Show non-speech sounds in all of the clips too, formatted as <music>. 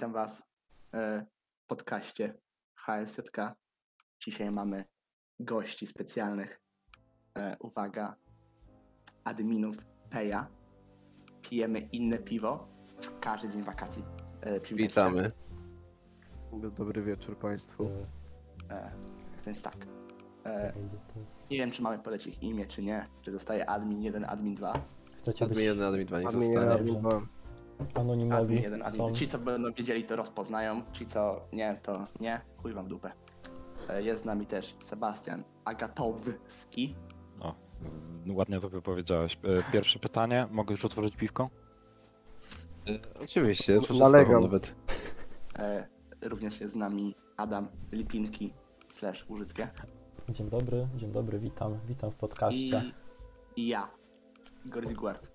Witam Was e, w podcaście HSJK. Dzisiaj mamy gości specjalnych. E, uwaga, adminów Peja. Pijemy inne piwo w każdy dzień wakacji. E, przywitajcie. Witamy. Dobry wieczór Państwu. Więc tak. Nie wiem, czy mamy podać ich imię, czy nie. Czy zostaje admin 1, admin 2. Chcecie być Admin 1, admin 2 nie Admin zostanie. admin dwa. Anonimowi? Admin 1, admin Są. Ci, co będą wiedzieli, to rozpoznają. Ci, co nie, to nie. Chuj wam dupę. E, jest z nami też Sebastian Agatowski. O, mm, ładnie to wypowiedziałeś. E, Pierwsze pytanie, mogę już otworzyć piwko? Oczywiście, to Nalegam. Nalegam. nawet. E, również jest z nami Adam Lipinki slash Łużyckie. Dzień dobry, dzień dobry, witam, witam w podcaście. I, i ja, Gorzi Guard.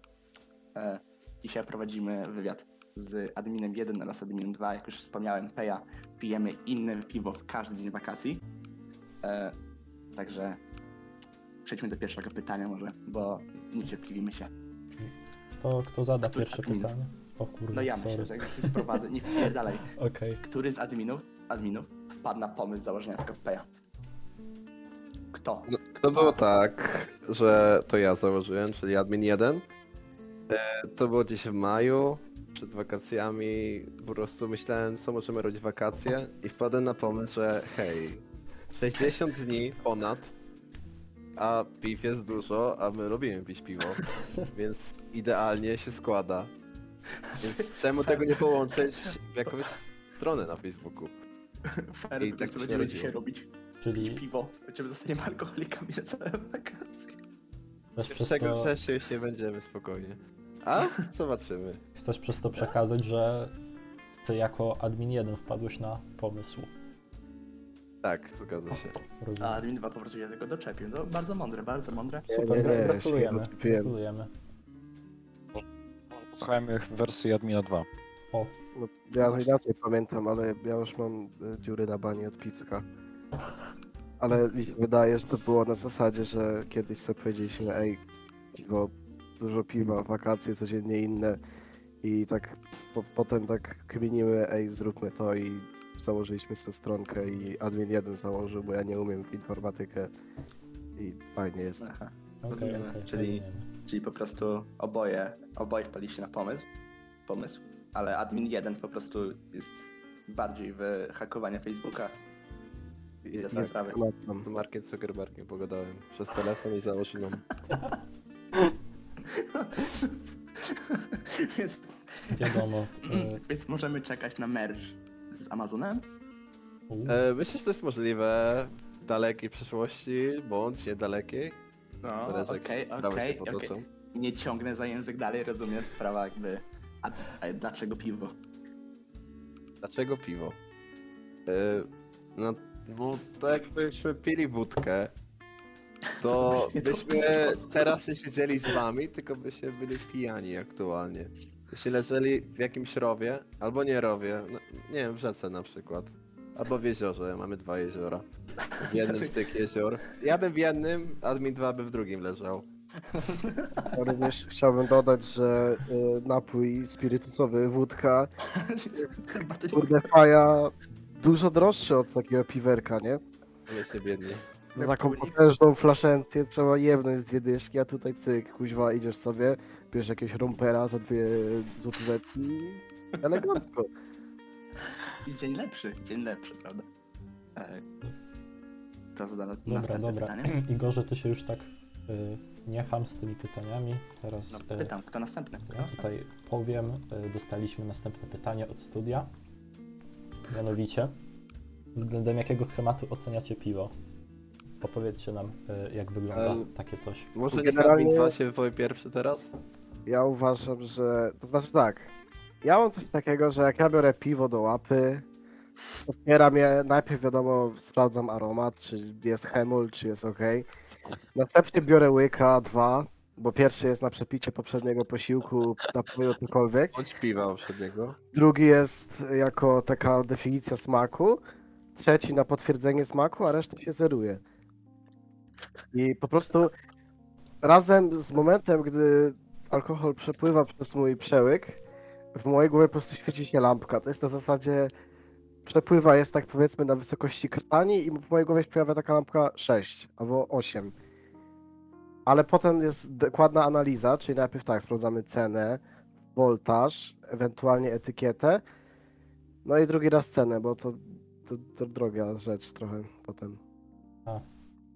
E, dzisiaj prowadzimy wywiad z adminem 1 oraz adminem 2. Jak już wspomniałem, Peja pijemy inne piwo w każdy dzień wakacji. E, także przejdźmy do pierwszego pytania może, bo niecierpliwimy się. Kto, kto zada Który pierwsze admin? pytanie? O kurde, No ja sorry. myślę, że jak już prowadzę, nie wpierdalaj. <laughs> Okej, Który z adminów, adminów wpadł na pomysł założenia tego Peja? Kto? No, to było tak, że to ja założyłem, czyli admin 1. E, To było gdzieś w maju, przed wakacjami. Po prostu myślałem, co możemy robić w wakacje i wpadłem na pomysł, że hej, 60 dni ponad, a piw jest dużo, a my lubimy pić piwo, <laughs> więc idealnie się składa. Więc czemu tego nie połączyć w jakąś stronę na Facebooku? Fair, I tak co się będziemy dzisiaj robić. czyli Piwo. Będziemy zostaniemy <laughs> alkoholikami na całe wakacje. chcesz przez, Czego to, wcześniej już nie będziemy spokojnie. A? Zobaczymy. chcesz przez to przekazać, że ty jako admin 1 wpadłeś na pomysł. Tak, zgadza się. Rozumiem. A admin 2 po prostu się tego doczepił. No, bardzo mądre, bardzo mądre. Super, nie, nie, się gratulujemy, doczepiłem. gratulujemy. Słuchajmy wersji Admina 2. No, ja inaczej pamiętam, ale ja już mam e, dziury na bani od piwska. Ale mi się wydaje, że to było na zasadzie, że kiedyś sobie powiedzieliśmy, ej, piwo, dużo piwa, wakacje codziennie inne. I tak po, potem tak kminimy, ej, zróbmy to i założyliśmy sobie stronkę i admin jeden założył, bo ja nie umiem w informatykę. I fajnie jest. Aha. Rozumiemy, okej, czyli-. Czyli po prostu oboje, oboje wpadliście na pomysł, pomysł, ale admin 1 po prostu jest bardziej w hakowanie Facebooka. I te sprawy. Z Markiem Zuckerbergiem pogadałem przez telefon i założył <laughs> więc, Wiadomo. <laughs> e, więc możemy czekać na merge z Amazonem. E, myślę, że to jest możliwe w dalekiej przyszłości, bądź niedalekiej. No, okej, okej, się okej. potoczą. Nie ciągnę za język dalej, rozumiem sprawa jakby. A, a dlaczego piwo? Dlaczego piwo? E, no, bo tak jakbyśmy pili wódkę, to byśmy teraz nie siedzieli z wami, tylko byśmy byli pijani aktualnie. Jeśli leżeli w jakimś rowie, albo nie rowie, no, nie wiem, w rzece na przykład. Albo w jeziorze, mamy dwa jeziora. W jednym z tych jezior. Ja bym w jednym, admin 2 by w drugim leżał. Ja również chciałbym dodać, że y, napój spirytusowy, wódka, Chyba <laughs> to kurde faja, dużo droższy od takiego piwerka, nie? My się biedni. Za taką potężną flaszencję trzeba jebnąć z dwie dyszki, a tutaj cyk, kuźwa, idziesz sobie, bierzesz jakiegoś rumpera za dwie złotówki i elegancko. Dzień lepszy, dzień lepszy, prawda? E, To zada na, Dobra, następne dobra. pytanie. <clears throat> Igorze, ty się już tak y, nie ham z tymi pytaniami. Teraz No, y, pytam, kto następny? Kto ja następny? tutaj powiem, y, dostaliśmy następne pytanie od studia. Mianowicie, względem jakiego schematu oceniacie piwo? Opowiedzcie nam, y, jak wygląda Em, takie coś. Może niech Generalnie- admin 2 się wypowie pierwszy teraz? Ja uważam, że, to znaczy tak, ja mam coś takiego, że jak ja biorę piwo do łapy, otwieram je, najpierw wiadomo, sprawdzam aromat, czy jest hemol, czy jest ok. Następnie biorę łyka, dwa, bo pierwszy jest na przepicie poprzedniego posiłku, napoju, cokolwiek. Bądź piwa poprzedniego. Drugi jest jako taka definicja smaku. Trzeci na potwierdzenie smaku, a reszta się zeruje. I po prostu razem z momentem, gdy alkohol przepływa przez mój przełyk, w mojej głowie po prostu świeci się lampka. To jest na zasadzie przepływa jest tak powiedzmy na wysokości krtani i w mojej głowie się pojawia taka lampka 6 albo 8. Ale potem jest dokładna analiza, czyli najpierw tak, sprawdzamy cenę, woltaż, ewentualnie etykietę. No i drugi raz cenę, bo to, to, to droga rzecz trochę potem. Ro-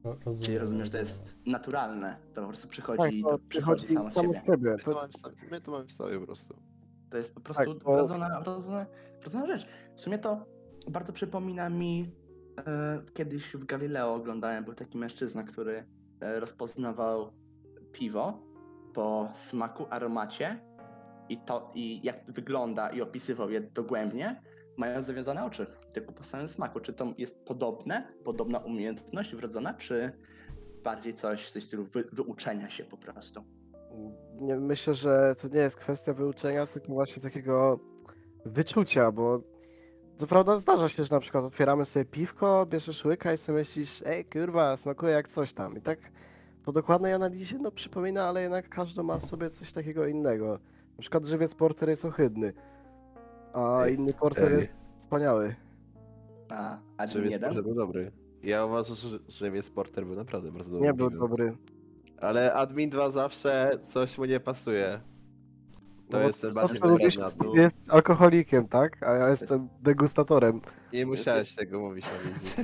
Rozumiem, Czyli rozumiem, że to jest naturalne. To po prostu przychodzi Tak, i to to przychodzi samo z siebie. siebie. My to mamy w sobie, my to mamy w sobie po prostu. To jest po prostu bo- wrodzona, wrodzona, wrodzona rzecz. W sumie to bardzo przypomina mi e, kiedyś w Galileo oglądałem, był taki mężczyzna, który e, rozpoznawał piwo po smaku, aromacie i to i jak wygląda i opisywał je dogłębnie, mając zawiązane oczy, tylko po samym smaku. Czy to jest podobne, podobna umiejętność wrodzona, czy bardziej coś, coś w stylu wy, wyuczenia się po prostu? nie, myślę, że to nie jest kwestia wyuczenia, tylko właśnie takiego wyczucia, bo co prawda zdarza się, że na przykład otwieramy sobie piwko, bierzesz łyka i sobie myślisz, ej kurwa, smakuje jak coś tam. I tak po dokładnej analizie no przypomina, ale jednak każdy ma w sobie coś takiego innego. Na przykład żywiec porter jest ohydny, a inny porter ej. jest wspaniały. A, a Żywiec jeden? Porter był dobry. Ja uważam, że Żywiec Porter był naprawdę bardzo dobry. Nie był dobry. Ale Admin 2 zawsze coś mu nie pasuje. To No bo jest ten po bardziej tu- jest alkoholikiem, tak? A ja jestem degustatorem. Nie musiałeś tego mówić na wizji. <laughs>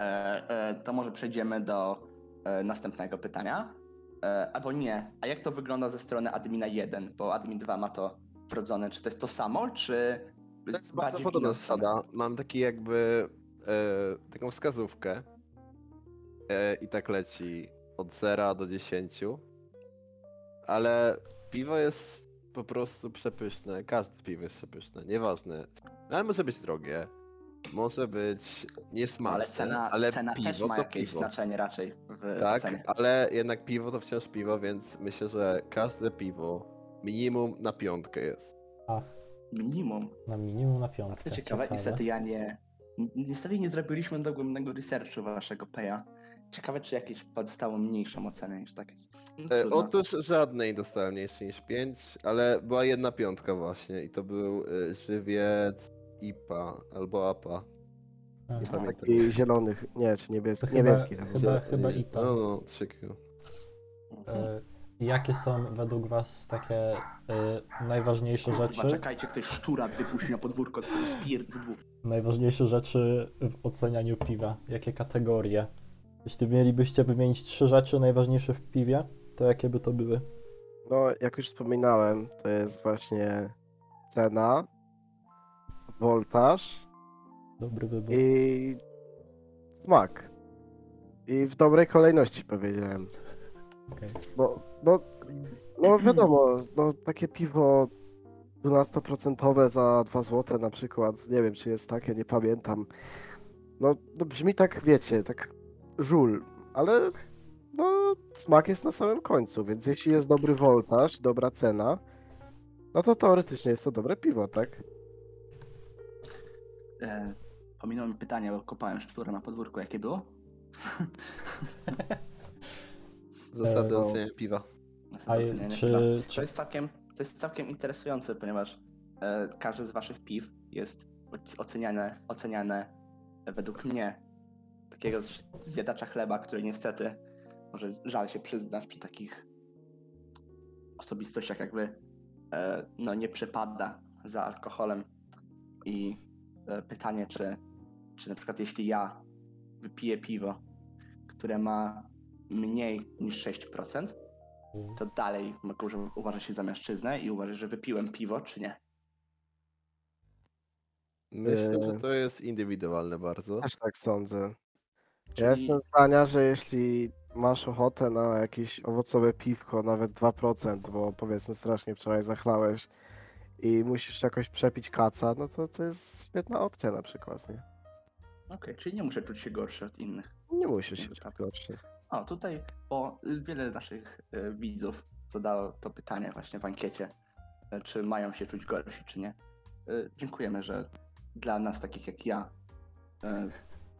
e, e, to może przejdziemy do e, następnego pytania. E, albo nie. A jak to wygląda ze strony admina 1? Bo admin 2 ma to wrodzone. Czy to jest to samo, czy To jest bardzo podobna zasada. Mam taki jakby e, taką wskazówkę e, i tak leci od 0 do 10. Ale piwo jest po prostu przepyszne. Każde piwo jest przepyszne, nieważne. Ale może być drogie. Może być niesmaczne, Ale cena, ale cena piwo też ma jakieś piwo. znaczenie raczej w Tak, cenie. ale jednak piwo to wciąż piwo, więc myślę, że każde piwo minimum na piątkę jest. Minimum. Na minimum na A piątkę. to ciekawe, niestety ja nie... ni- Niestety nie zrobiliśmy dogłębnego researchu waszego peja. Ciekawe, czy jakieś dostało mniejszą ocenę niż tak jest. No, E, otóż żadnej dostałem mniejszej niż 5, ale była jedna piątka właśnie i to był e, żywiec IPA albo APA. Nie pamiętam. Taki zielonych, nie, czy To niebieski, chyba- niebieski. tak. chyba- chyba e, IPA. No, no, 3Q. Mhm. E, Jakie są według Was takie e, najważniejsze Kurwa, rzeczy? czekajcie, ktoś szczura wypuści na podwórko, z dwóch. Najważniejsze rzeczy w ocenianiu piwa. Jakie kategorie? Jeśli mielibyście wymienić trzy rzeczy najważniejsze w piwie, to jakie by to były? No, jak już wspominałem, to jest właśnie cena, woltaż Dobry wybór. i smak. I w dobrej kolejności powiedziałem. No, no, no wiadomo, no takie piwo 12% za 2 zł na przykład, nie wiem czy jest takie, nie pamiętam. No, no brzmi tak, wiecie, tak żul, ale no smak jest na samym końcu, więc jeśli jest dobry woltaż, dobra cena, no to teoretycznie jest to dobre piwo, tak? E, pominąłem pytanie, bo kopałem szczura na podwórku. Jakie było? <laughs> Zasady no. oceniania piwa. A Ocenianie czy, piwa. To czy jest całkiem, to jest całkiem interesujące, ponieważ e, każde z waszych piw jest o- oceniane, oceniane według mnie takiego z- zjadacza chleba, który niestety może żal się przyznać przy takich osobistościach jakby e, no nie przepada za alkoholem i e, pytanie, czy, czy na przykład jeśli ja wypiję piwo, które ma mniej niż 6%, to dalej mogę uważać się za mężczyznę i uważać, że wypiłem piwo, czy nie. Myślę, Eee. że to jest indywidualne bardzo. Też tak sądzę. Ja Czyli- jestem zdania, że jeśli masz ochotę na jakieś owocowe piwko, nawet 2%, bo powiedzmy strasznie wczoraj zachlałeś i musisz jakoś przepić kaca, no to to jest świetna opcja na przykład, nie? Okej, czyli nie muszę czuć się gorszy od innych. Nie musisz się czuć gorszy. O, tutaj, bo wiele naszych y, widzów zadało to pytanie właśnie w ankiecie, y, czy mają się czuć gorsi, czy nie. Y, dziękujemy, że dla nas, takich jak ja,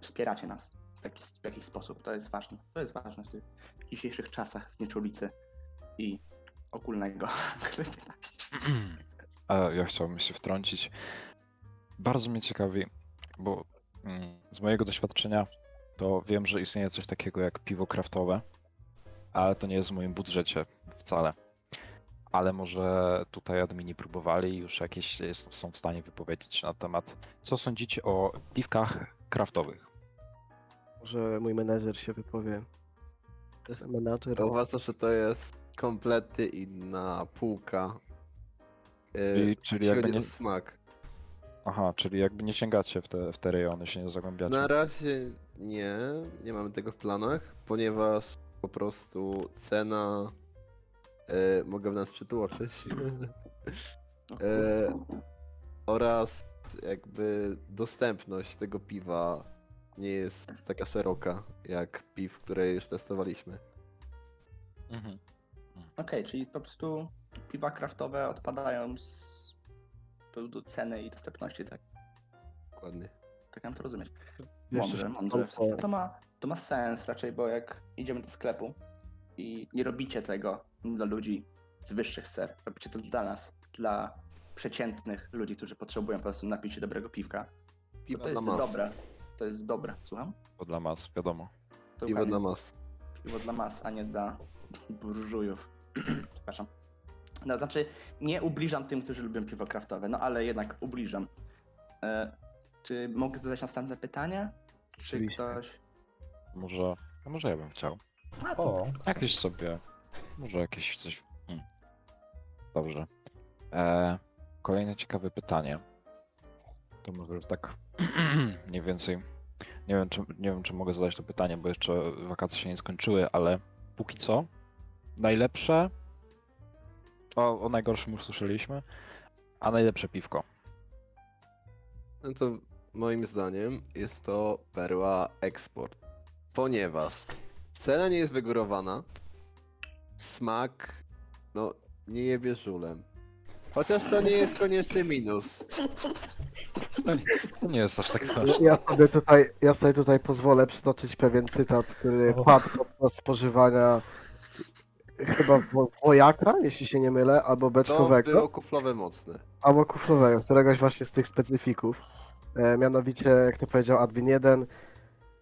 wspieracie nas w jakiś, w jakiś sposób. To jest ważne. To jest ważne w tych dzisiejszych czasach znieczulicy i ogólnego. <laughs> E, Ja chciałbym się wtrącić. Bardzo mnie ciekawi, bo mm, z mojego doświadczenia to wiem, że istnieje coś takiego jak piwo kraftowe, ale to nie jest w moim budżecie wcale. Ale może tutaj admini próbowali i już jakieś jest, są w stanie wypowiedzieć na temat, co sądzicie o piwkach kraftowych. Może mój menedżer się wypowie. Menadżer. Uważam, że to jest kompletnie inna półka. Yy, Czyli, czyli jakby nie, smak. aha, czyli jakby nie sięgacie w te, w te rejony, się nie zagłębiacie. Na razie nie, nie mamy tego w planach, ponieważ po prostu cena e, mogę nas przytłoczyć <laughs> e, oraz jakby dostępność tego piwa nie jest taka szeroka jak piw, które już testowaliśmy. Mhm. Okej, czyli po prostu piwa kraftowe odpadają z powodu ceny i dostępności, tak? Dokładnie. Tak mam to rozumieć. Mądrze, mądrze. W sensie tylko- To ma, to ma sens raczej, bo jak idziemy do sklepu i nie robicie tego dla ludzi z wyższych ser, robicie to dla nas, dla przeciętnych ludzi, którzy potrzebują po prostu napić się dobrego piwka, to, Piwo to jest mas. dobre. To jest dobre, słucham? To dla mas, wiadomo. To Piwo dla mas. Piwo dla mas, a nie dla burżujów. <clears throat> Przepraszam. No, znaczy, nie ubliżam tym, którzy lubią piwo kraftowe, no ale jednak ubliżam. E, czy mogę zadać następne pytanie? Czy Oczywiście. ktoś... Może, a może ja bym chciał. A, to O, Jakieś sobie. Może jakieś coś. Hmm. Dobrze. E, kolejne ciekawe pytanie. To może już tak <clears throat> mniej więcej. Nie wiem, czy, nie wiem, czy mogę zadać to pytanie, bo jeszcze wakacje się nie skończyły, ale póki co najlepsze. O, o najgorszym już słyszeliśmy. A najlepsze piwko. No to moim zdaniem jest to perła eksport. Ponieważ cena nie jest wygórowana, smak, no, nie jebie żulem. Chociaż to nie jest koniecznie minus. To nie jest aż tak Ja sobie tutaj, ja sobie tutaj pozwolę przytoczyć pewien cytat, który padł podczas spożywania chyba wo- wojaka, jeśli się nie mylę, albo To beczkowego, było kuflowe mocne. albo kuflowego, któregoś właśnie z tych specyfików. E, mianowicie, jak to powiedział Adwin 1,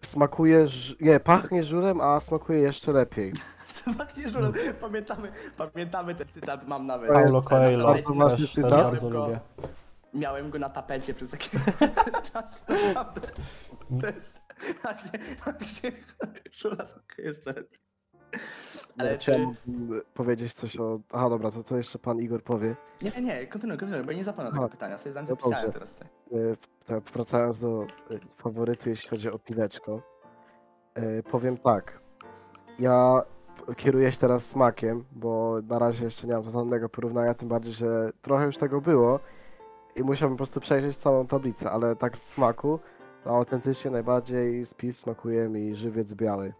smakuje, ż- nie, pachnie żurem, a smakuje jeszcze lepiej. <laughs> Faktycznie, że pamiętamy, pamiętamy ten cytat, mam nawet. To jest Paulo Coelho bardzo ważny też, cytat. bardzo Tylko- lubię. Miałem go na tapecie przez jakiś <laughs> czas. naprawdę. To jest... Właśnie, właśnie, Szula smakuje jeszcze lepiej. Ale Ale czy... chciałem powiedzieć coś o... Aha, dobra, to, to jeszcze pan Igor powie. Nie, nie, nie, kontynuuj, kontynuuj, bo nie zapomnę tego Aha. pytania, sobie No zapisałem dobrze. teraz. Tutaj. E, tak, wracając do e, faworytu, jeśli chodzi o piweczko, e, powiem tak. Ja kieruję się teraz smakiem, bo na razie jeszcze nie mam totalnego porównania, tym bardziej, że trochę już tego było i musiałbym po prostu przejrzeć całą tablicę, ale tak z smaku, to autentycznie najbardziej z piw smakuje mi żywiec biały.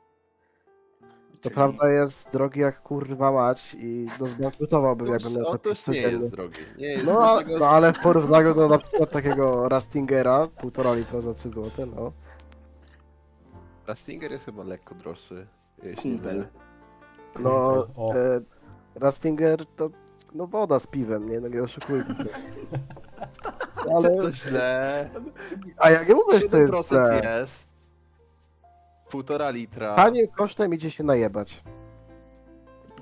To Czyli- prawda jest drogi jak kurwa mać i no zbankrutowałbym, miał to otóż nie jest drogi. Nie jest No, no ale w porównaniu do na przykład takiego Rastingera, półtora litra za 3 zł, no. Rastinger jest chyba lekko droższy. Jeśli nie Kumpel. mylę. No, O. e, Rastinger to no woda z piwem, nie? No nie oszukujmy się. <laughs> Ale, To źle. a ja nie mówię, że to jest 7% źle. jest. Półtora litra. Tanim kosztem idzie się najebać.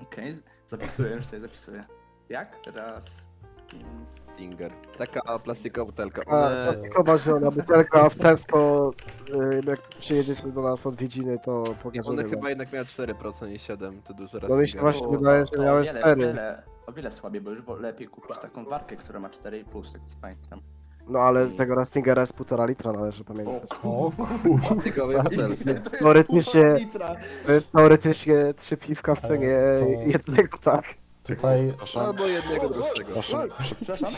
Okej, zapisuję, już sobie zapisuję. Jak? Teraz... Stinger. Taka plastikowa butelka. A One... plastikowa zielona butelka w Tesco, e, jak przyjedziecie do nas odwiedziny, to Nie, pokażemy one wam. chyba jednak miały 4%, nie 7, to duże No mi się właśnie O, wydaje, że to miałeś o wiele, 4. O wiele, o wiele słabiej, bo już wo- lepiej kupić taką warkę, która ma 4,5, z tego co pamiętam. No ale tego Rastingera jest półtora litra, należy pamiętać. O kurwa. <laughs> Teoretycznie, teoretycznie trzy piwka w cenie to- jednego, tak. Tutaj Przepraszam, Albo jednego droższego. przepraszam, Przepraszam?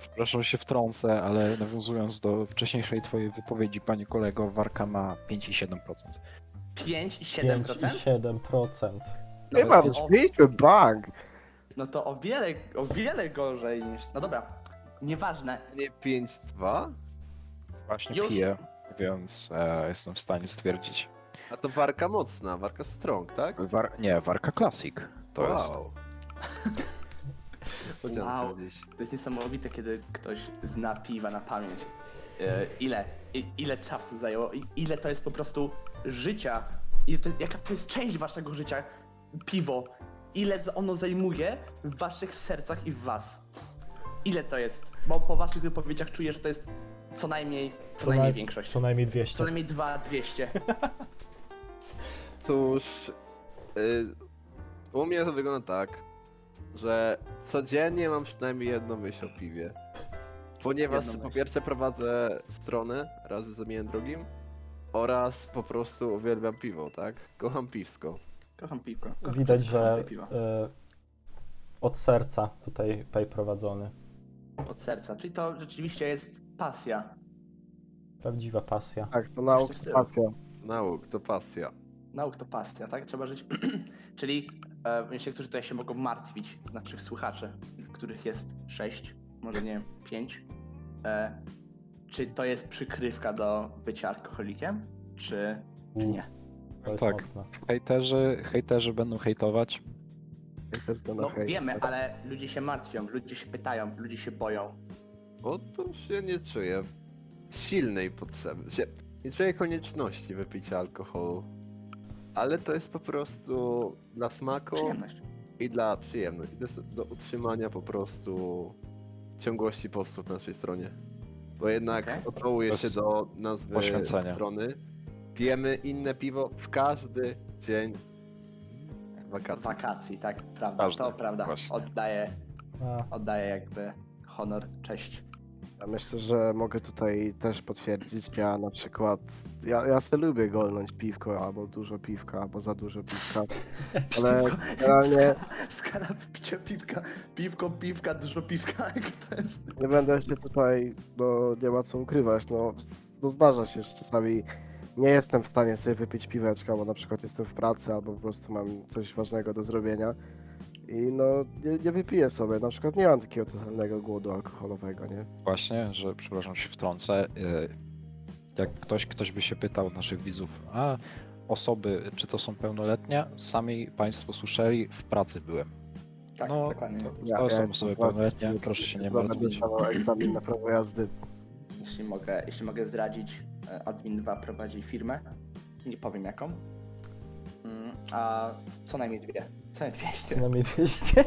przepraszam się wtrącę, ale nawiązując do wcześniejszej twojej wypowiedzi, panie kolego, Warka ma 5,7%. 5 i 5 i 7%? 7%. No, Chyba, to o, zmieńmy bank. no to o wiele, o wiele gorzej niż... No dobra, nieważne. Nie 5,2? Właśnie Już. piję, więc e, jestem w stanie stwierdzić. A to warka mocna, warka strong, tak? War, nie, Warka Classic to jest. wow. <laughs> niespodzianka Wow. To jest niesamowite, kiedy ktoś zna piwa na pamięć. E, ile, i, ile czasu zajęło, i, ile to jest po prostu życia, ile to, jaka to jest część waszego życia, piwo, ile za- ono zajmuje w waszych sercach i w was. Ile to jest? Bo po waszych wypowiedziach czuję, że to jest co najmniej, co, Co najmniej naj- większość. Co najmniej 200. Co najmniej 2, 200. <laughs> Cóż, y, u mnie to wygląda tak, że codziennie mam przynajmniej jedną myśl o piwie. Ponieważ Jedną po myśl. pierwsze prowadzę stronę razem z Emilem drugim oraz po prostu uwielbiam piwo, tak? Kocham piwsko. Kocham piwko. Kocham Widać, kocham że te piwa. y, od serca tutaj pej prowadzony. Od serca, czyli to rzeczywiście jest pasja. Prawdziwa pasja. Tak, to tym stylu. pasja. Nauk to pasja. Nauk to pasja, tak? Trzeba żyć. <clears throat> Czyli e, myślę, którzy tutaj się mogą martwić z naszych słuchaczy, których jest sześć, może nie wiem, pięć. E, czy to jest przykrywka do bycia alkoholikiem? Czy, czy nie? To jest Tak. mocne. Hejterzy, hejterzy będą hejtować. Ja też to na No hejt. wiemy, ale ludzie się martwią, ludzie się pytają, ludzie się boją. Bo to się nie czuję silnej potrzeby. Się, nie czuję konieczności wypicia alkoholu. Ale to jest po prostu dla smaku Przyjemność. i dla przyjemności. To jest do utrzymania po prostu ciągłości postów na naszej stronie. Bo jednak Okej. odwołuję Bez się do nazwy strony. Pijemy inne piwo w każdy dzień wakacji. Wakacji, tak, prawda, Każdy, to prawda. właśnie. Oddaję, A, oddaję jakby honor, cześć. Ja myślę, że mogę tutaj też potwierdzić. Ja na przykład, ja, ja se lubię golnąć piwko, albo dużo piwka, albo za dużo piwka, <laughs> ale generalnie Skala picia piwka, piwko, piwka, dużo piwka, <laughs> jak to jest? nie będę się tutaj, no nie ma co ukrywać, no, no zdarza się, że czasami nie jestem w stanie sobie wypić piweczka, bo na przykład jestem w pracy, albo po prostu mam coś ważnego do zrobienia i no nie, nie wypiję sobie, na przykład nie mam takiego totalnego głodu alkoholowego, nie? Właśnie, że przepraszam się wtrącę. y, Jak ktoś, ktoś by się pytał od naszych widzów, a osoby, czy to są pełnoletnie? Sami Państwo słyszeli, w pracy byłem. Tak, No, dokładnie. To, Ja- to ja są jestem osoby pełnoletnie, proszę się nie martwić. egzamin na prawo jazdy. Jeśli mogę, jeśli mogę zdradzić, e, Admin 2 prowadzi firmę, nie powiem jaką, Mm, a co najmniej dwie, co najmniej 200, co najmniej 200.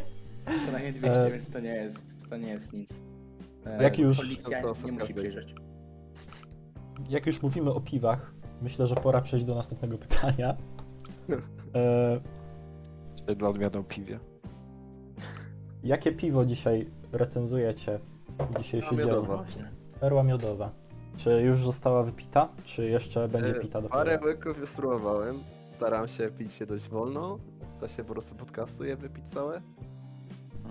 co najmniej 200, E, więc to nie jest, to nie jest nic. E, Jak już- Policja To- to nie musi przyjrzeć. Jak już mówimy o piwach, myślę, że pora przejść do następnego pytania. E, Dla odmiany o piwie. jakie piwo dzisiaj recenzujecie w dzisiejszy dzień? miodowa. Właśnie. Perła miodowa. Czy już została wypita, czy jeszcze będzie E, pita Parę dopiero? łyków już spróbowałem. Staram się pić się dość wolno. To się po prostu podcastuje, wypić całe.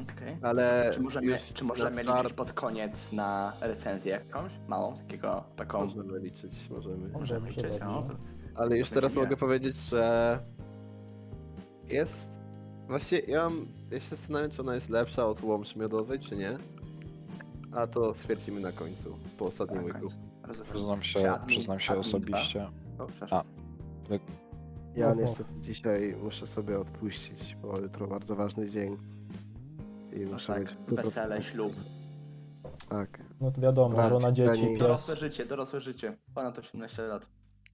Okej. Ale Czy możemy, już czy możemy start liczyć pod koniec na recenzję jakąś? Małą, takiego, taką... Możemy liczyć, możemy. Możemy liczyć, no, to Ale już teraz mogę powiedzieć, że jest. Właśnie ja mam. Ja się zastanawiam, czy ona jest lepsza od łomży miodowej, czy nie. A to stwierdzimy na końcu, po ostatnim na łyku. Rozumiem. Przyznam się, admin- przyznam się admin dwa? osobiście. O, przepraszam. Ja Oho. niestety dzisiaj muszę sobie odpuścić, bo jutro bardzo ważny dzień. I No muszę tak, być wesele, ślub. Tak. No to wiadomo, Tak, żona, dzieci, pani- Dorosłe pies. życie, dorosłe życie. Ponad 18 lat.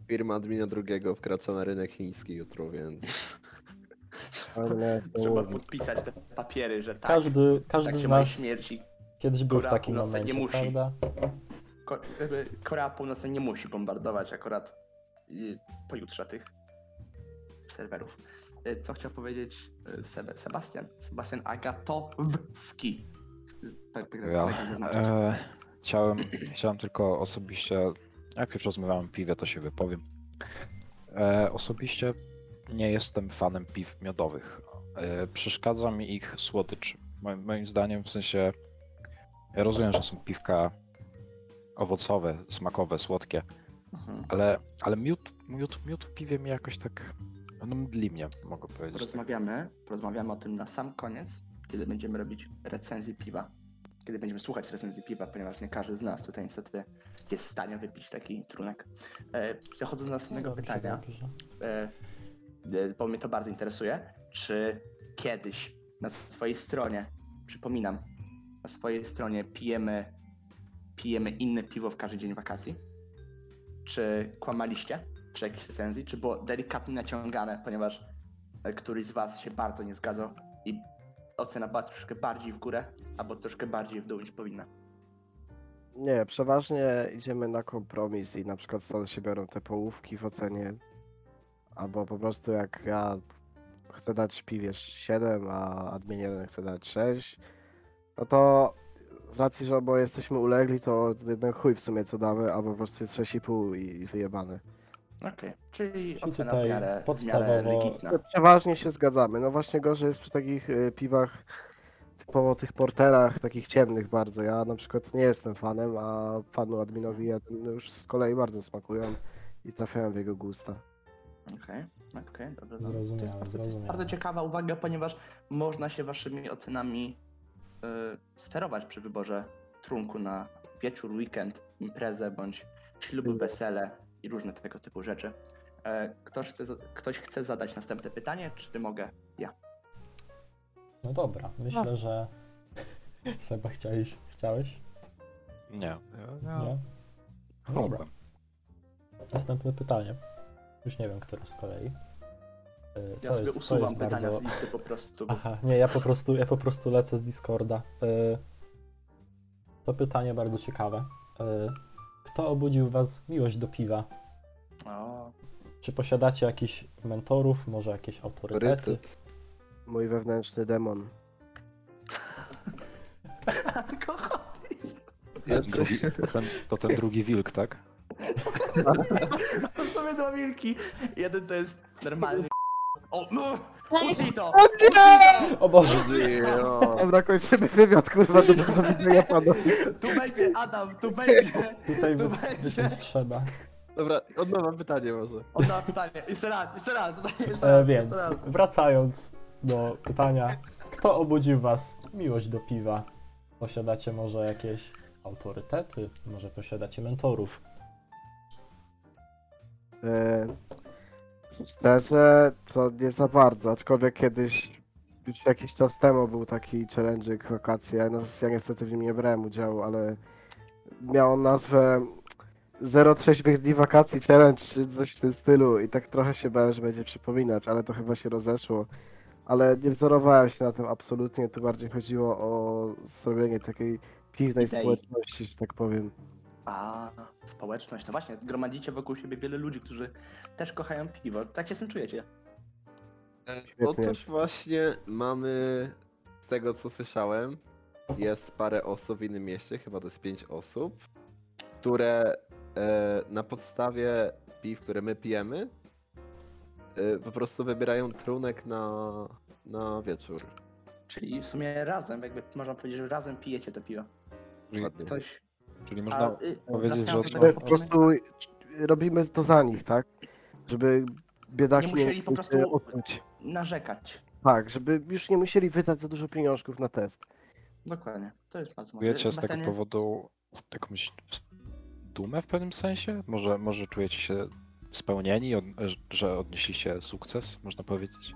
Firma admina drugiego wkracza na rynek chiński jutro, więc. <laughs> Ale Trzeba podpisać te papiery, że tak. Każdy, każdy tak z mojej nas śmierci. kiedyś był w takim Północna nie momencie, musi. prawda? Ko- Korea Północna nie musi bombardować akurat y, pojutrze tych serwerów. Y, Co chciał powiedzieć y, Sebe- Sebastian? Sebastian Agatowski. Tak, tak, Ja, tak e, chciałem, chciałem tylko osobiście, jak już rozmawiałem o piwie, to się wypowiem. E, osobiście nie jestem fanem piw miodowych. E, przeszkadza mi ich słodycz. Moim, moim zdaniem, w sensie, ja rozumiem, że są piwka owocowe, smakowe, słodkie, Mhm. ale, ale miód, miód, miód w piwie mi jakoś tak, no mdli mnie, mogę powiedzieć. Porozmawiamy, porozmawiamy o tym na sam koniec, kiedy będziemy robić recenzję piwa. Kiedy będziemy słuchać recenzji piwa, ponieważ nie każdy z nas tutaj niestety jest w stanie wypić taki trunek. E, przechodząc do następnego Dobrze, pytania, e, e, bo mnie to bardzo interesuje, czy kiedyś na swojej stronie, przypominam, na swojej stronie pijemy, pijemy inne piwo w każdy dzień wakacji? Czy kłamaliście przy jakiejś recenzji? Czy było delikatnie naciągane, ponieważ e, któryś z was się bardzo nie zgadzał i ocena była troszkę bardziej w górę, albo troszkę bardziej w dół niż powinna? Nie, przeważnie idziemy na kompromis i na przykład stąd się biorą te połówki w ocenie. Albo po prostu jak ja chcę dać piwie 7, a admin 1 chce dać 6, no to z racji, że oboje jesteśmy ulegli, to jeden chuj w sumie co damy, albo po prostu jest 6,5 i wyjebany. Okej, czyli Czyli ocena tutaj w miarę, w miarę podstawowo- legitna. No, Przeważnie się zgadzamy. No właśnie gorzej jest przy takich y, piwach, typowo tych porterach, takich ciemnych bardzo. Ja na przykład nie jestem fanem, a panu adminowi jeden już z kolei bardzo smakują i trafiają w jego gusta. Okej, okej, dobra. To Zrozumiałem, jest, bardzo, to jest zrozumiałem. bardzo ciekawa uwaga, ponieważ można się waszymi ocenami sterować przy wyborze trunku na wieczór, weekend, imprezę bądź śluby, wesele i różne tego typu rzeczy. E, Ktoś chce, ktoś chce zadać następne pytanie, czy mogę? Ja. No dobra, myślę, że. <laughs> Seba, chciałeś? chciałeś? Nie. Ja, ja... Nie? Dobra. Następne pytanie. Już nie wiem, które z kolei. Y, Ja to sobie jest, usuwam jest pytania bardzo... z listy po prostu. Aha, nie, ja po prostu, ja po prostu lecę z Discorda. Y, To pytanie bardzo ciekawe. Y, Kto obudził was miłość do piwa? O, Czy posiadacie jakichś mentorów, może jakieś autorytety? Autorytet. Mój wewnętrzny demon. <laughs> Ja Drugi, to, ten, to ten drugi wilk, tak? <laughs> to są sobie dwa wilki. Jeden to jest normalny O, no! Ucnij to! O Boże! Dobra, kończymy wywiad, kurwa, do, widzenia panu. Tu będzie Adam, tu będzie! Tutaj Tu będzie. wyciąć trzeba. Dobra, od nowa pytanie może. On ma pytanie. Jeszcze raz, jeszcze raz, jeszcze E, raz. więc jeszcze raz. wracając do pytania, kto obudził was miłość do piwa? Posiadacie może jakieś autorytety, może posiadacie mentorów? E, szczerze, to nie za bardzo, aczkolwiek kiedyś, już jakiś czas temu był taki challenge'ik wakacje, no ja niestety w nim nie brałem udziału, ale miał on nazwę Zero trzeźwych dni wakacji challenge, czy coś w tym stylu i tak trochę się bałem, że będzie przypominać, ale to chyba się rozeszło. Ale nie wzorowałem się na tym absolutnie, tu bardziej chodziło o zrobienie takiej piwnej Idei. społeczności, że tak powiem. A, społeczność. No właśnie, gromadzicie wokół siebie wiele ludzi, którzy też kochają piwo. Tak się z tym czujecie. Świetnie. Otóż właśnie mamy, z tego co słyszałem, jest parę osób w innym mieście, chyba to jest pięć osób, które e, na podstawie piw, które my pijemy, e, po prostu wybierają trunek na, na wieczór. Czyli w sumie razem, jakby można powiedzieć, że razem pijecie to piwo. Ładnie. Ktoś... czyli A, można y, powiedzieć, że wracając do tego, My po prostu robimy to za nich, tak? Żeby biedaki Nie musieli po prostu- odczuć. narzekać. Tak, żeby już nie musieli wydać za dużo pieniążków na test. Dokładnie. To jest bardzo mądre. czujecie z tego Sebastianie? powodu jakąś dumę w pewnym sensie? Może, może czujecie się spełnieni, od, że odnieśliście sukces, można powiedzieć?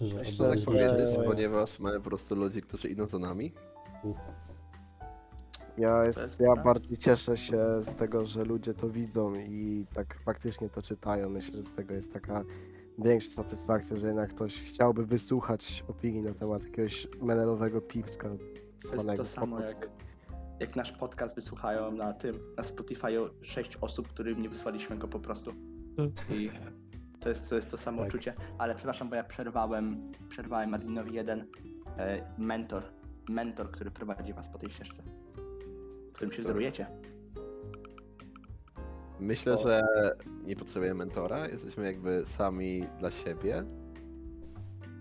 Że Myślę, Tak powiedzieć, swoje... ponieważ mamy po prostu ludzi, którzy idą za nami. Ja, jest ja bardziej cieszę się z tego, że ludzie to widzą i tak faktycznie to czytają. Myślę, że z tego jest taka większa satysfakcja, że jednak ktoś chciałby wysłuchać opinii na temat jakiegoś menelowego piwska. To jest to samo jak, jak nasz podcast wysłuchają na tym, na Spotify'u sześć osób, którym nie wysłaliśmy go po prostu. I to jest to, jest to samo Tak. uczucie. Ale przepraszam, bo ja przerwałem, przerwałem adminowi jeden e, mentor. Mentor, który prowadzi was po tej ścieżce. W którym się wzorujecie. Myślę, To- że nie potrzebujemy mentora, jesteśmy jakby sami dla siebie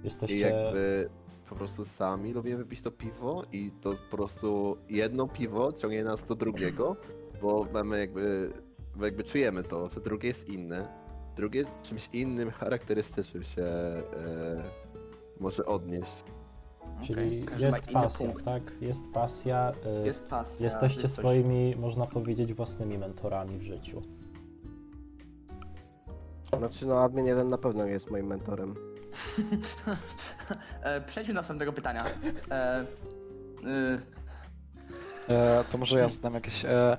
i Jesteście... jakby po prostu sami lubimy wypić to piwo i to po prostu jedno piwo ciągnie nas do drugiego, bo mamy jakby, bo jakby czujemy to, że drugie jest inne, drugie czymś innym, charakterystycznym się e, może odnieść. Czyli każdy jest pasja, punkt. tak? Jest pasja. y, Jest pasja. Jesteście jest coś- swoimi, można powiedzieć, własnymi mentorami w życiu. Znaczy, no, admin jeden na pewno jest moim mentorem. <laughs> e, przejdźmy do następnego pytania. E, y, E, to może ja zadam jakieś. E,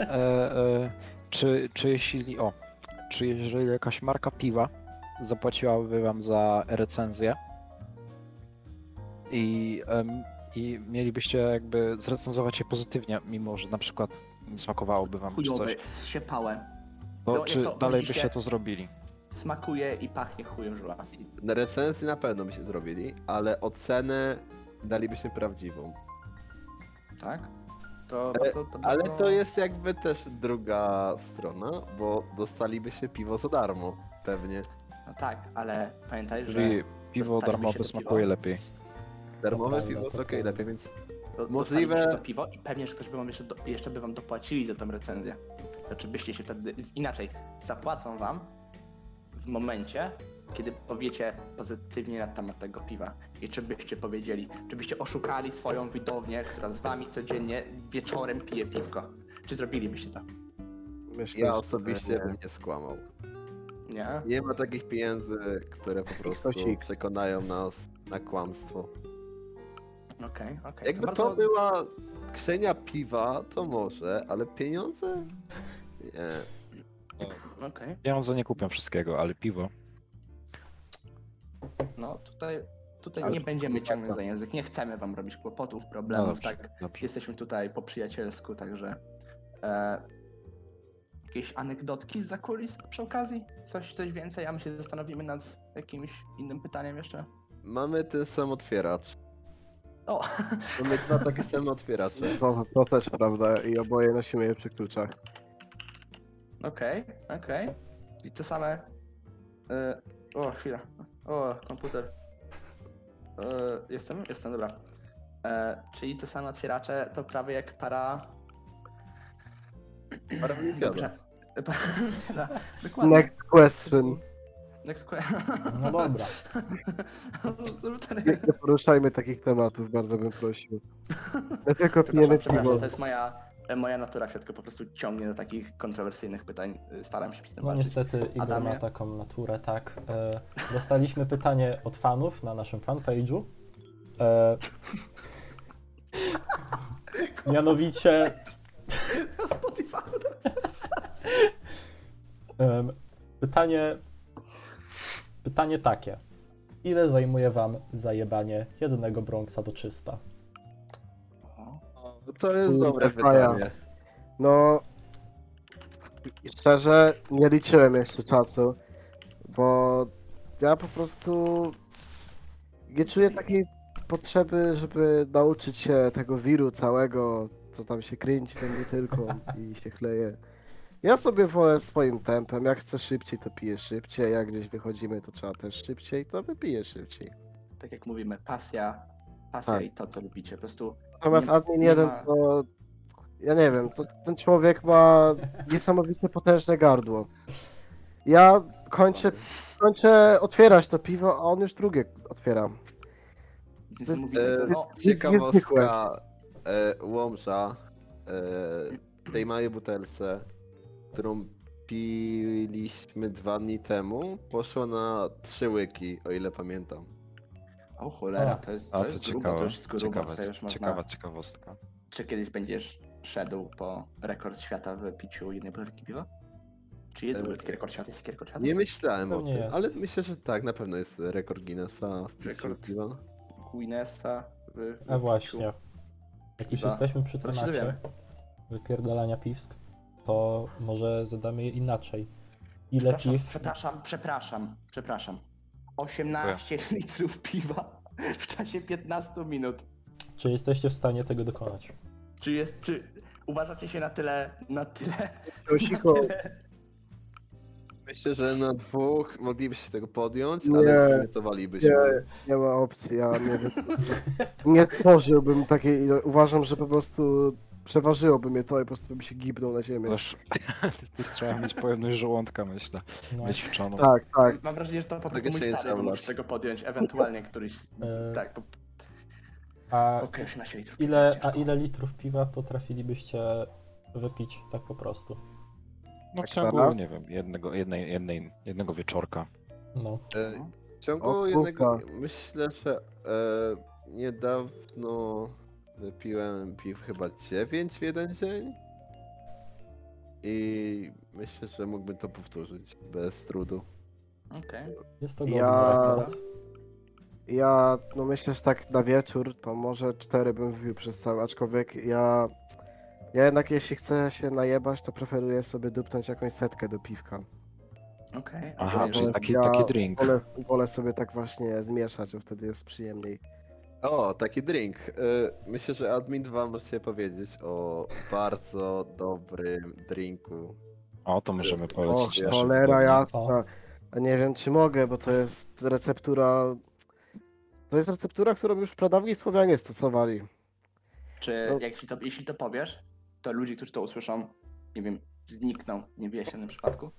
e, e, czy, czy jeśli. O. Czy jeżeli jakaś marka piwa zapłaciłaby wam za recenzję i, i mielibyście jakby zrecenzować je pozytywnie, mimo że na przykład nie smakowałoby wam czy Chujowe, coś, zsiepałe. to No, czy jak to dalej byście to zrobili? Smakuje i pachnie chujem żula. Na recenzji na pewno byście zrobili, ale ocenę dalibyśmy prawdziwą. Tak? To Ale- bardzo, to Ale bardzo... to jest jakby też druga strona, bo dostalibyście piwo za darmo, pewnie. No tak, ale pamiętaj, że Czyli piwo dostalibyście darmowe to smakuje piwo. lepiej. Darmowe piwo jest okej, lepiej, więc Możliwe- to piwo i pewnie, że ktoś by wam jeszcze, do, jeszcze by wam dopłacili za tę recenzję. Znaczy byście się wtedy... Inaczej, zapłacą wam w momencie, kiedy powiecie pozytywnie na temat tego piwa. I czy byście powiedzieli, czy byście oszukali swoją widownię, która z wami codziennie wieczorem pije piwko. Czy zrobilibyście to? Myślę, ja że osobiście nie. bym nie skłamał. Nie? Nie ma takich pieniędzy, które po prostu Ktoś- przekonają nas na kłamstwo. Okej, okej. Jakby to bardzo- była księga piwa, to może, ale pieniądze? Nie. Okej. Pieniądze nie kupią wszystkiego, ale piwo. No tutaj, tutaj Ale- nie będziemy ciągnąć za język, nie chcemy wam robić kłopotów, problemów, No dobrze, tak? Dobrze. Jesteśmy tutaj po przyjacielsku, także e, jakieś anegdotki z kulis przy okazji? Coś, coś więcej, a my się zastanowimy nad jakimś innym pytaniem jeszcze. Mamy ten sam otwieracz. O, Mamy dwa takie same otwieracze. To, to też prawda i oboje nosimy je przy kluczach. okej, okej. I te same... E, o, chwila. O, komputer. E, jestem? Jestem, dobra. E, czyli te same otwieracze to prawie jak para... Paralimpiada. Dobrze. Para- <laughs> Dokładnie. Next question. Next que- No dobra. <laughs> Nie, poruszajmy takich tematów, bardzo bym prosił. My tylko Przepraszam, przepraszam, to jest moja, moja natura się tylko po prostu ciągnie do takich kontrowersyjnych pytań. Staram się przy tym No walczyć. niestety Igor Adamie? ma taką naturę, tak. E, dostaliśmy pytanie od fanów na naszym fanpage'u. E, <laughs> mianowicie Na Spotify. pytanie pytanie takie. Ile zajmuje wam zajebanie jednego Bronxa do 300? To jest Kurde, dobre faja. pytanie. No, szczerze nie liczyłem jeszcze czasu, bo ja po prostu nie czuję takiej potrzeby, żeby nauczyć się tego wiru całego, co tam się kręci tą butelką <laughs> i się chleje. Ja sobie wolę swoim tempem, jak chcę szybciej, to piję szybciej, jak gdzieś wychodzimy, to trzeba też szybciej, to wypiję szybciej. Tak jak mówimy, pasja, pasja Tak. i to, co lubicie. Po prostu Natomiast Nie- admin nie 1 ma- to. Ja nie wiem, to, ten człowiek ma niesamowicie potężne gardło. Ja kończę, kończę otwierać to piwo, a on już drugie otwiera. niesamowite. E, to, jest- no, Ciekawostka e, Łomża e, tej małej butelce, którą piliśmy dwa dni temu, poszło na trzy łyki, o ile pamiętam. o cholera, to jest, A to to jest grubo, ciekawe. to już jest grubo. ciekawa, to już można... ciekawa ciekawostka. Czy kiedyś będziesz szedł po rekord świata w piciu jednej butelki piwa? Czy jest w ogóle taki rekord świata? Jest taki rekord świata? Nie myślałem o Pewnie tym, jest. ale myślę, że tak, na pewno jest rekord Guinnessa w piciu Rekord. piwa. Guinnessa w, w A właśnie. Jak już Piwa. jesteśmy przy temacie wypierdalania piwsk, to może zadamy je inaczej. Ile Przepraszam, piw przepraszam, przepraszam, przepraszam. 18 litrów piwa w czasie 15 minut. Czy jesteście w stanie tego dokonać? Czy jest, czy uważacie się na tyle, na tyle, na tyle Myślę, że na dwóch moglibyście tego podjąć, Nie. ale zlimitowalibyśmy. nie, nie ma opcji, ja nie, nie stworzyłbym takiej, uważam, że po prostu przeważyłoby mnie to i po prostu bym się gibnął na ziemię. Też, <laughs> też trzeba mieć pojemność żołądka, myślę. No, Wyćwiczoną. Tak, tak. Mam wrażenie, że to po prostu mój stary bać. tego podjąć, ewentualnie któryś, e, tak, po- a, okej, 18 litrów piwa ile, a ile litrów piwa potrafilibyście wypić tak po prostu? No w Tak ciągu, para? nie wiem, jednego, jednej, jednej, jednego wieczorka. No. E, W ciągu O, jednego, myślę, że e, niedawno wypiłem piw chyba 9 w jeden dzień. I myślę, że mógłbym to powtórzyć bez trudu. Okej. Jest to godny Ja- rekord. Ja, no myślę, że tak na wieczór to może cztery bym wypił przez cały, aczkolwiek ja... Ja jednak jeśli chcę się najebać, to preferuję sobie dupnąć jakąś setkę do piwka. Okej. Aha, czyli taki, ja taki drink. Wolę, wolę sobie tak właśnie zmieszać, bo wtedy jest przyjemniej. O, taki drink. Y, Myślę, że admin 2 możecie powiedzieć o bardzo dobrym drinku. O, to możemy O, polecić naszym cholera jasna. Nie wiem, czy mogę, bo to jest receptura... To jest receptura, którą już pradawni Słowianie stosowali. Czy No. jeśli, to, jeśli to powiesz, to ludzie, którzy to usłyszą, nie wiem, znikną. Nie wie się w tym przypadku?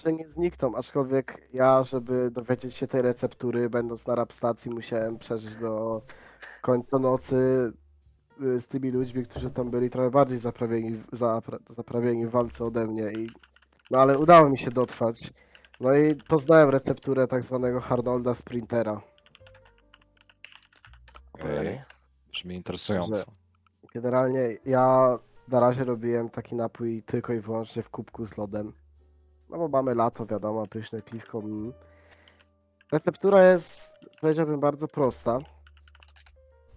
Może nie znikną, aczkolwiek ja, żeby dowiedzieć się tej receptury, będąc na rap stacji, musiałem przeżyć do końca nocy y, z tymi ludźmi, którzy tam byli trochę bardziej zaprawieni, zapra, zaprawieni w walce ode mnie. I, no ale udało mi się dotrwać. No i poznałem recepturę tak zwanego Harnolda Sprintera. Okej. Brzmi interesująco. Że- Generalnie ja na razie robiłem taki napój tylko i wyłącznie w kubku z lodem. No bo mamy lato, wiadomo, pyszne piwko. Mm. Receptura jest, powiedziałbym, bardzo prosta.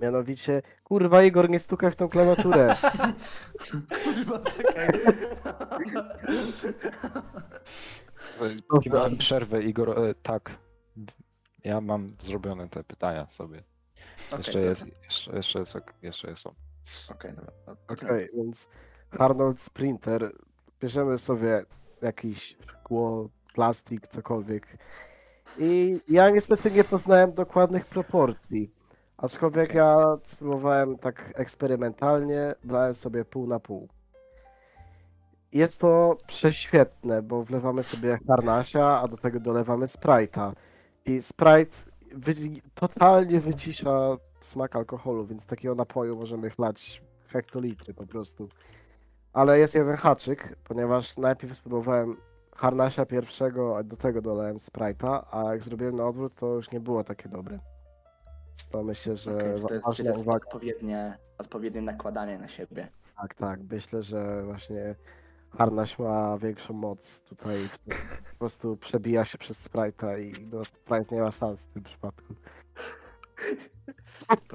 Mianowicie, kurwa Igor, nie stukaj w tą klawiaturę. <laughs> Kurwa, czekaj. Mamy przerwę, Igor, e, tak. Ja mam zrobione te pytania sobie. Okej, Jeszcze dobra. jest, jeszcze, jeszcze jest, ok- jeszcze jest. są. Okej, dobra. Okej, więc Arnold Sprinter, bierzemy sobie jakiś szkło, plastik, cokolwiek. I ja niestety nie poznałem dokładnych proporcji. Aczkolwiek ja spróbowałem tak eksperymentalnie, brałem sobie pół na pół. Jest to prześwietne, bo wlewamy sobie harnasia, a do tego dolewamy Sprite'a. I Sprite wy- totalnie wycisza smak alkoholu, więc takiego napoju możemy chlać hektolitry po prostu. Ale jest jeden haczyk, ponieważ najpierw spróbowałem harnasia pierwszego, a do tego dolałem Sprite'a, a jak zrobiłem na odwrót, to już nie było takie dobre. To myślę, że czy to jest, ważna to jest uwaga. odpowiednie, odpowiednie nakładanie na siebie. Tak, tak. Myślę, że właśnie harnaś ma większą moc tutaj. Po prostu przebija się przez Sprite'a i no, Sprite nie ma szans w tym przypadku.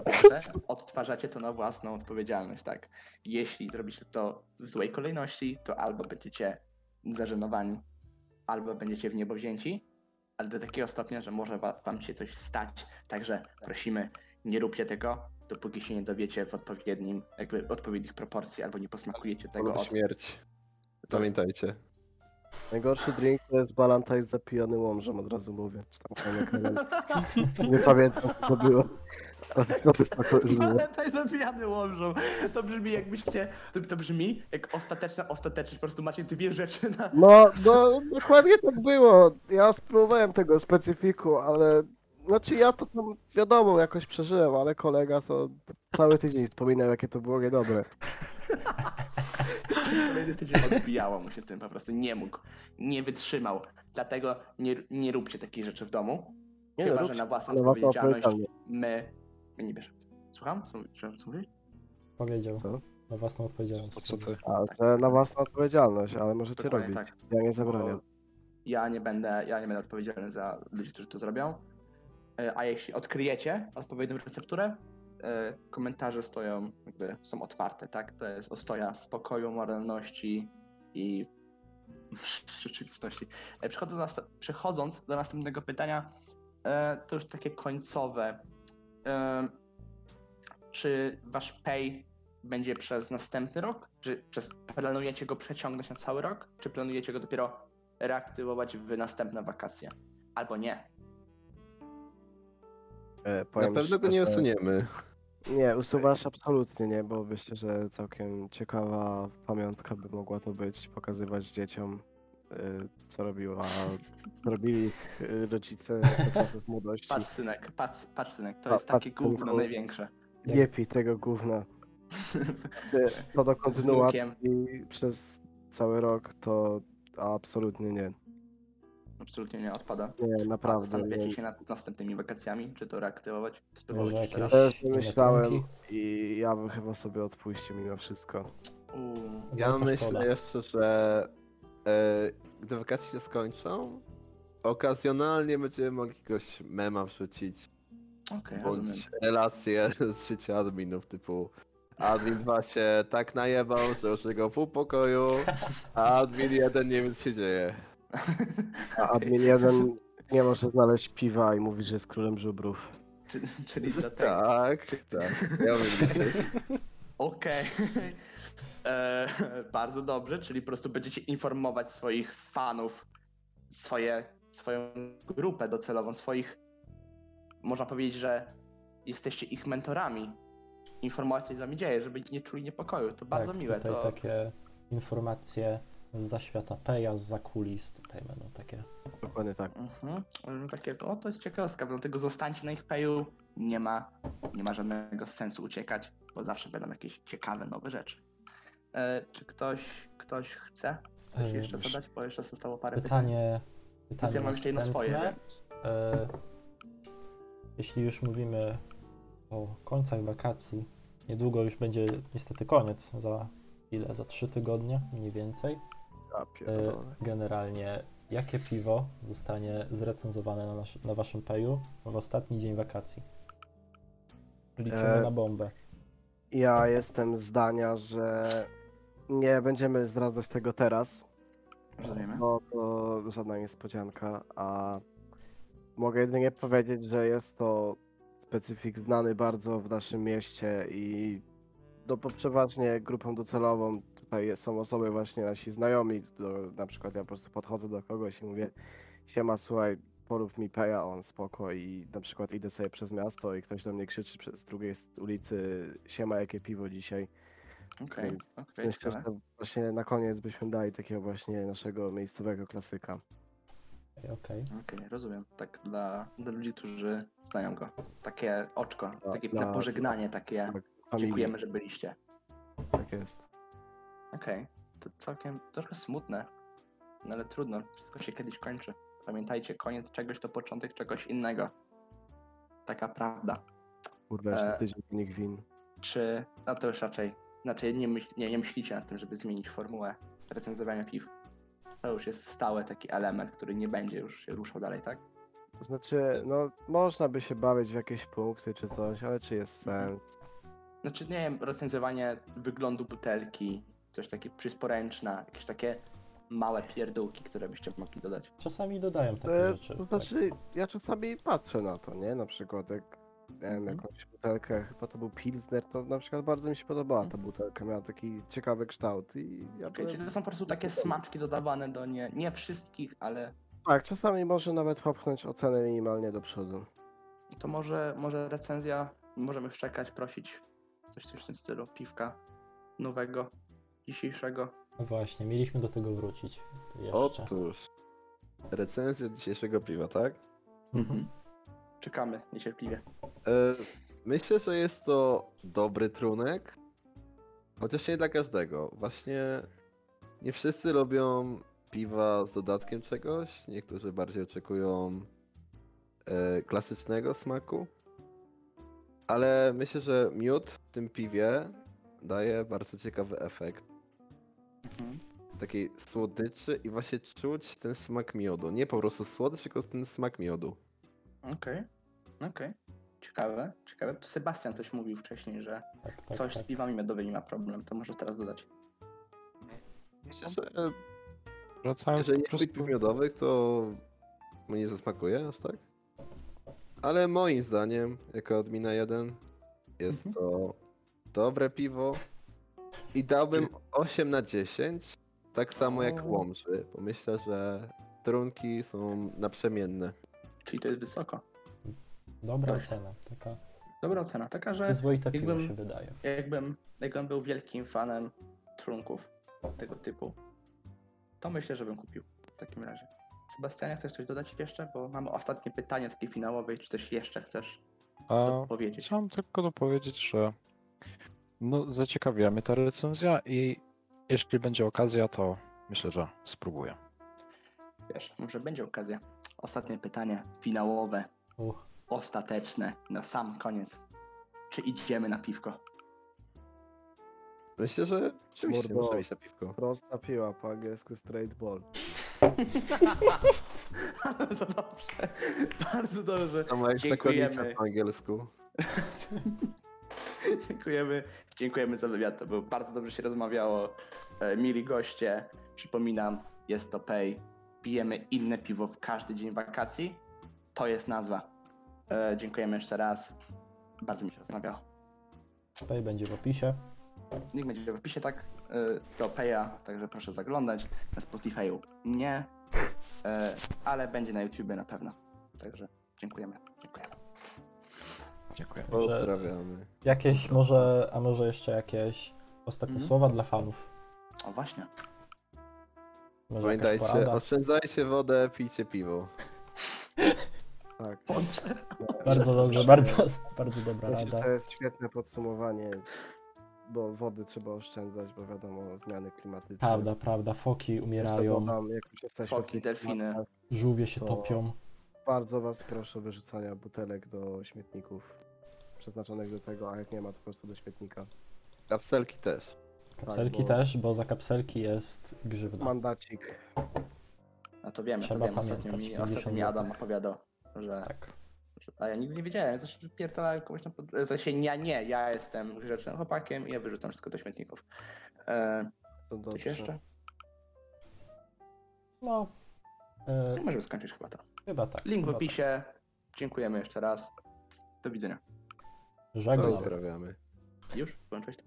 Pierwsze, odtwarzacie to na własną odpowiedzialność, tak? Jeśli zrobicie to w złej kolejności, to albo będziecie zażenowani, albo będziecie w niebo wzięci, ale do takiego stopnia, że może wa- wam się coś stać. Także prosimy, nie róbcie tego, dopóki się nie dowiecie w odpowiednim, jakby odpowiednich proporcji, albo nie posmakujecie tego Albo od... śmierć. Pamiętajcie. Najgorszy drink to jest Balantaj zapijany łomżem, od razu mówię. Czy tam ale <laughs> nie pamiętam, co to było. To, co to jest. Pamiętaj, zabijany łomżą. To brzmi jakbyście, to, to brzmi jak ostateczna ostateczność, po prostu macie dwie rzeczy na... No, <laughs> no, dokładnie tak było. Ja spróbowałem tego specyfiku, ale znaczy ja to tam wiadomo jakoś przeżyłem, ale kolega to cały tydzień wspominał, jakie to było niedobre. Przez kolejny tydzień odbijało mu się tym, po prostu nie mógł, nie wytrzymał. Dlatego nie, nie róbcie takich rzeczy w domu. Nie, Chyba, no, że na własną własną odpowiedzialność my, my nie bierzemy. Słucham? Co, co, co mówisz? Powiedział. Co? Na własną odpowiedzialność. Po co ty? A, że na własną odpowiedzialność, ale możecie Dokładnie robić. tak. Ja nie zabraniam. Bo Ja nie będę, ja nie będę odpowiedzialny za ludzi, którzy to zrobią. E, A jeśli odkryjecie odpowiednią recepturę, e, komentarze stoją, jakby są otwarte, tak? To jest ostoja spokoju, moralności i <laughs> rzeczywistości. E, Przechodząc do, przechodząc do następnego pytania, to już takie końcowe. Czy wasz pay będzie przez następny rok? Czy przez, planujecie go przeciągnąć na cały rok? Czy planujecie go dopiero reaktywować w następne wakacje? Albo nie. E, Na pewno go nie usuniemy. Nie, usuwasz absolutnie nie, bo myślę, że całkiem ciekawa pamiątka by mogła to być, pokazywać dzieciom, y, co robiła, co robili ich y, rodzice za czasów młodości. Patrz synek, patrz, patrz synek, to Pa- jest takie patrz, synku. gówno największe. Nie pij tego gówna. <laughs> Y, Co do kontynuacji przez cały rok, to absolutnie nie. Absolutnie nie odpada. Nie, naprawdę. Zastanawiacie Nie. się nad następnymi wakacjami, czy to reaktywować? Może Spróbować jakieś- teraz? Też myślałem i ja bym chyba sobie odpuścił mimo wszystko. Uuu, Ja Wielka myślę jeszcze, że e, gdy wakacje się skończą, okazjonalnie będziemy mogli jakiegoś mema wrzucić, okej, rozumiem. bądź relacje <laughs> z życia adminów, typu admin 2 się tak najebał, że już jego pół pokoju, a admin 1 nie wie co się dzieje. A admin jeden nie może znaleźć piwa i mówi, że jest królem żubrów. Czy- Czyli <laughs> dlatego. Tak, tak. Ja liczyć. <laughs> Okej. <laughs> E, Bardzo dobrze, czyli po prostu będziecie informować swoich fanów, swoje, swoją grupę docelową, swoich. Można powiedzieć, że jesteście ich mentorami. Informować, co się z wami dzieje, żeby nie czuli niepokoju. To bardzo tak, miłe. Tutaj To... takie informacje z zaświata Peja, z zakulis tutaj będą takie. Dokładnie tak. Mhm. Takie, o, to jest ciekawostka, dlatego zostańcie na ich payu. Nie ma, nie ma żadnego sensu uciekać, bo zawsze będą jakieś ciekawe, nowe rzeczy. E, czy ktoś, ktoś chce coś E, jeszcze wiesz, zadać? Bo jeszcze zostało parę pytań. Pytanie, Więc pytanie ja mam jeszcze jedno swoje. więc- E, jeśli już mówimy o końcach wakacji, niedługo już będzie niestety koniec, za ile? Za trzy tygodnie mniej więcej. E, generalnie, jakie piwo zostanie zrecenzowane na, nasz, na waszym peju w ostatni dzień wakacji? Liczymy E, na bombę. Ja jestem zdania, że nie będziemy zdradzać tego teraz, Rozumiemy. bo to żadna niespodzianka, a mogę jedynie powiedzieć, że jest to specyfik znany bardzo w naszym mieście i do, przeważnie grupą docelową tutaj są osoby właśnie nasi znajomi, do, na przykład ja po prostu podchodzę do kogoś i mówię siema, słuchaj, porób mi peja, on spoko i na przykład idę sobie przez miasto i ktoś do mnie krzyczy z drugiej ulicy siema, jakie piwo dzisiaj. Okej, Więc okej, Myślę, że właśnie na koniec byśmy dali takiego właśnie naszego miejscowego klasyka. Okej, okej. Okej, rozumiem. Tak dla, dla ludzi, którzy znają go. Takie oczko, Dla- takie dla- pożegnanie, takie Tak, dziękujemy, że byliście. tak jest. Okej, to całkiem trochę smutne, no ale trudno, wszystko się kiedyś kończy. Pamiętajcie, koniec czegoś to początek czegoś innego. Taka prawda. Kurwa, jeszcze E. tydzień nich win. Czy, no to już raczej, znaczy nie, myśl, nie, nie myślicie nad tym, żeby zmienić formułę recenzowania piw? To już jest stały taki element, który nie będzie już się ruszał dalej, tak? To znaczy, no można by się bawić w jakieś punkty czy coś, ale czy jest sens? Znaczy, nie wiem, recenzowanie wyglądu butelki, coś takie przysporęczna, jakieś takie małe pierdółki, które byście mogli dodać. Czasami dodają takie E, rzeczy. to tak. znaczy, ja czasami patrzę na to, nie? Na przykład jak miałem Mhm. jakąś butelkę, chyba to był Pilsner, to na przykład bardzo mi się podobała ta butelka, miała taki ciekawy kształt i ja Okay, byłem... czyli to są po prostu takie smaczki dodawane do nie, nie wszystkich, ale Tak, czasami może nawet popchnąć ocenę minimalnie do przodu. to może, może recenzja, możemy szczekać, prosić coś, coś w tym stylu, piwka nowego, dzisiejszego. No Właśnie, mieliśmy do tego wrócić jeszcze. Otóż, recenzja dzisiejszego piwa, tak? Mhm. Czekamy niecierpliwie. E, myślę, że jest to dobry trunek, chociaż nie dla każdego. Właśnie nie wszyscy lubią piwa z dodatkiem czegoś, niektórzy bardziej oczekują e, klasycznego smaku. Ale myślę, że miód w tym piwie daje bardzo ciekawy efekt. Mhm. Takiej słodyczy i właśnie czuć ten smak miodu. Nie po prostu słodycz, tylko ten smak miodu. Okej, okej. Ciekawe, ciekawe. Tu Sebastian coś mówił wcześniej, że Tak, tak, coś tak. z piwami miodowymi ma problem, to może teraz dodać. Myślę, że Wracając Jeżeli nie prostu... piw miodowych, to mu nie zasmakuje aż tak. Ale moim zdaniem, jako admina 1, jest Mhm. to dobre piwo i dałbym 8 na 10, tak samo jak. Łomży, bo myślę, że trunki są naprzemienne. Czyli to jest wysoko. Dobra Tak. ocena, taka Dobra ocena, taka, że przyzwoite piwo jakbym- się wydaje. jakbym, jakbym był wielkim fanem trunków tego typu, to myślę, że bym kupił w takim razie. Sebastianie, chcesz coś dodać jeszcze? Bo mamy ostatnie pytanie takie finałowe. Czy coś jeszcze chcesz A, powiedzieć? chciałem tylko dopowiedzieć, że no, zaciekawiła mnie ta recenzja i jeśli będzie okazja, to myślę, że spróbuję. wiesz, może będzie okazja. Ostatnie pytanie, finałowe, Uch. ostateczne, na sam koniec. Czy idziemy na piwko? Myślę, że oczywiście Mordo. możemy iść na piwko. Prosta piła, po angielsku straight ball. Bardzo <laughs> dobrze, bardzo dobrze. Tam ma Dziękujemy. po angielsku. <laughs> <laughs> Dziękujemy, dziękujemy za wywiad. To było bardzo dobrze się rozmawiało. E, mili goście, przypominam, jest to Pay. Pijemy inne piwo w każdy dzień wakacji. To jest nazwa. E, dziękujemy jeszcze raz. Bardzo mi się rozmawiało. Tutaj będzie w opisie. Niech będzie w opisie tak e, do Paya, także proszę zaglądać. Na Spotify'u nie, e, ale będzie na YouTubie na pewno. Także dziękujemy. dziękujemy. Dziękuję. Pozdrawiamy. Jakieś może, a może jeszcze jakieś ostatnie Mhm. słowa dla fanów? O właśnie. Może Pamiętajcie, oszczędzajcie wodę, pijcie piwo. <laughs> Tak. Bardzo dobrze, bardzo, bardzo dobra Myślę, rada. to jest świetne podsumowanie, bo wody trzeba oszczędzać, bo wiadomo, zmiany klimatyczne. Prawda, prawda, foki umierają, w Foki, delfiny. żółwie się To- topią. Bardzo was proszę o wyrzucania butelek do śmietników przeznaczonych do tego, a jak nie ma, to po prostu do śmietnika. Kapselki też. Kapselki bo- też, bo za kapselki jest grzywna. Mandacik. A to wiemy, Trzeba to wiemy. Ostatnio pamiętać, mi, 50 ostatnio mi złotych. Adam opowiadał, że Tak. A ja nigdy nie wiedziałem, zawsze pierdolałem komuś na pod... W sensie ja nie, ja jestem grzecznym chłopakiem i ja wyrzucam wszystko do śmietników. E, To coś dobrze. jeszcze? No, e, No, Możemy skończyć chyba to. chyba tak. Link w chyba opisie. Dziękujemy jeszcze raz. Do widzenia. Żegnam. Pozdrawiamy. Już? Włączyłeś to?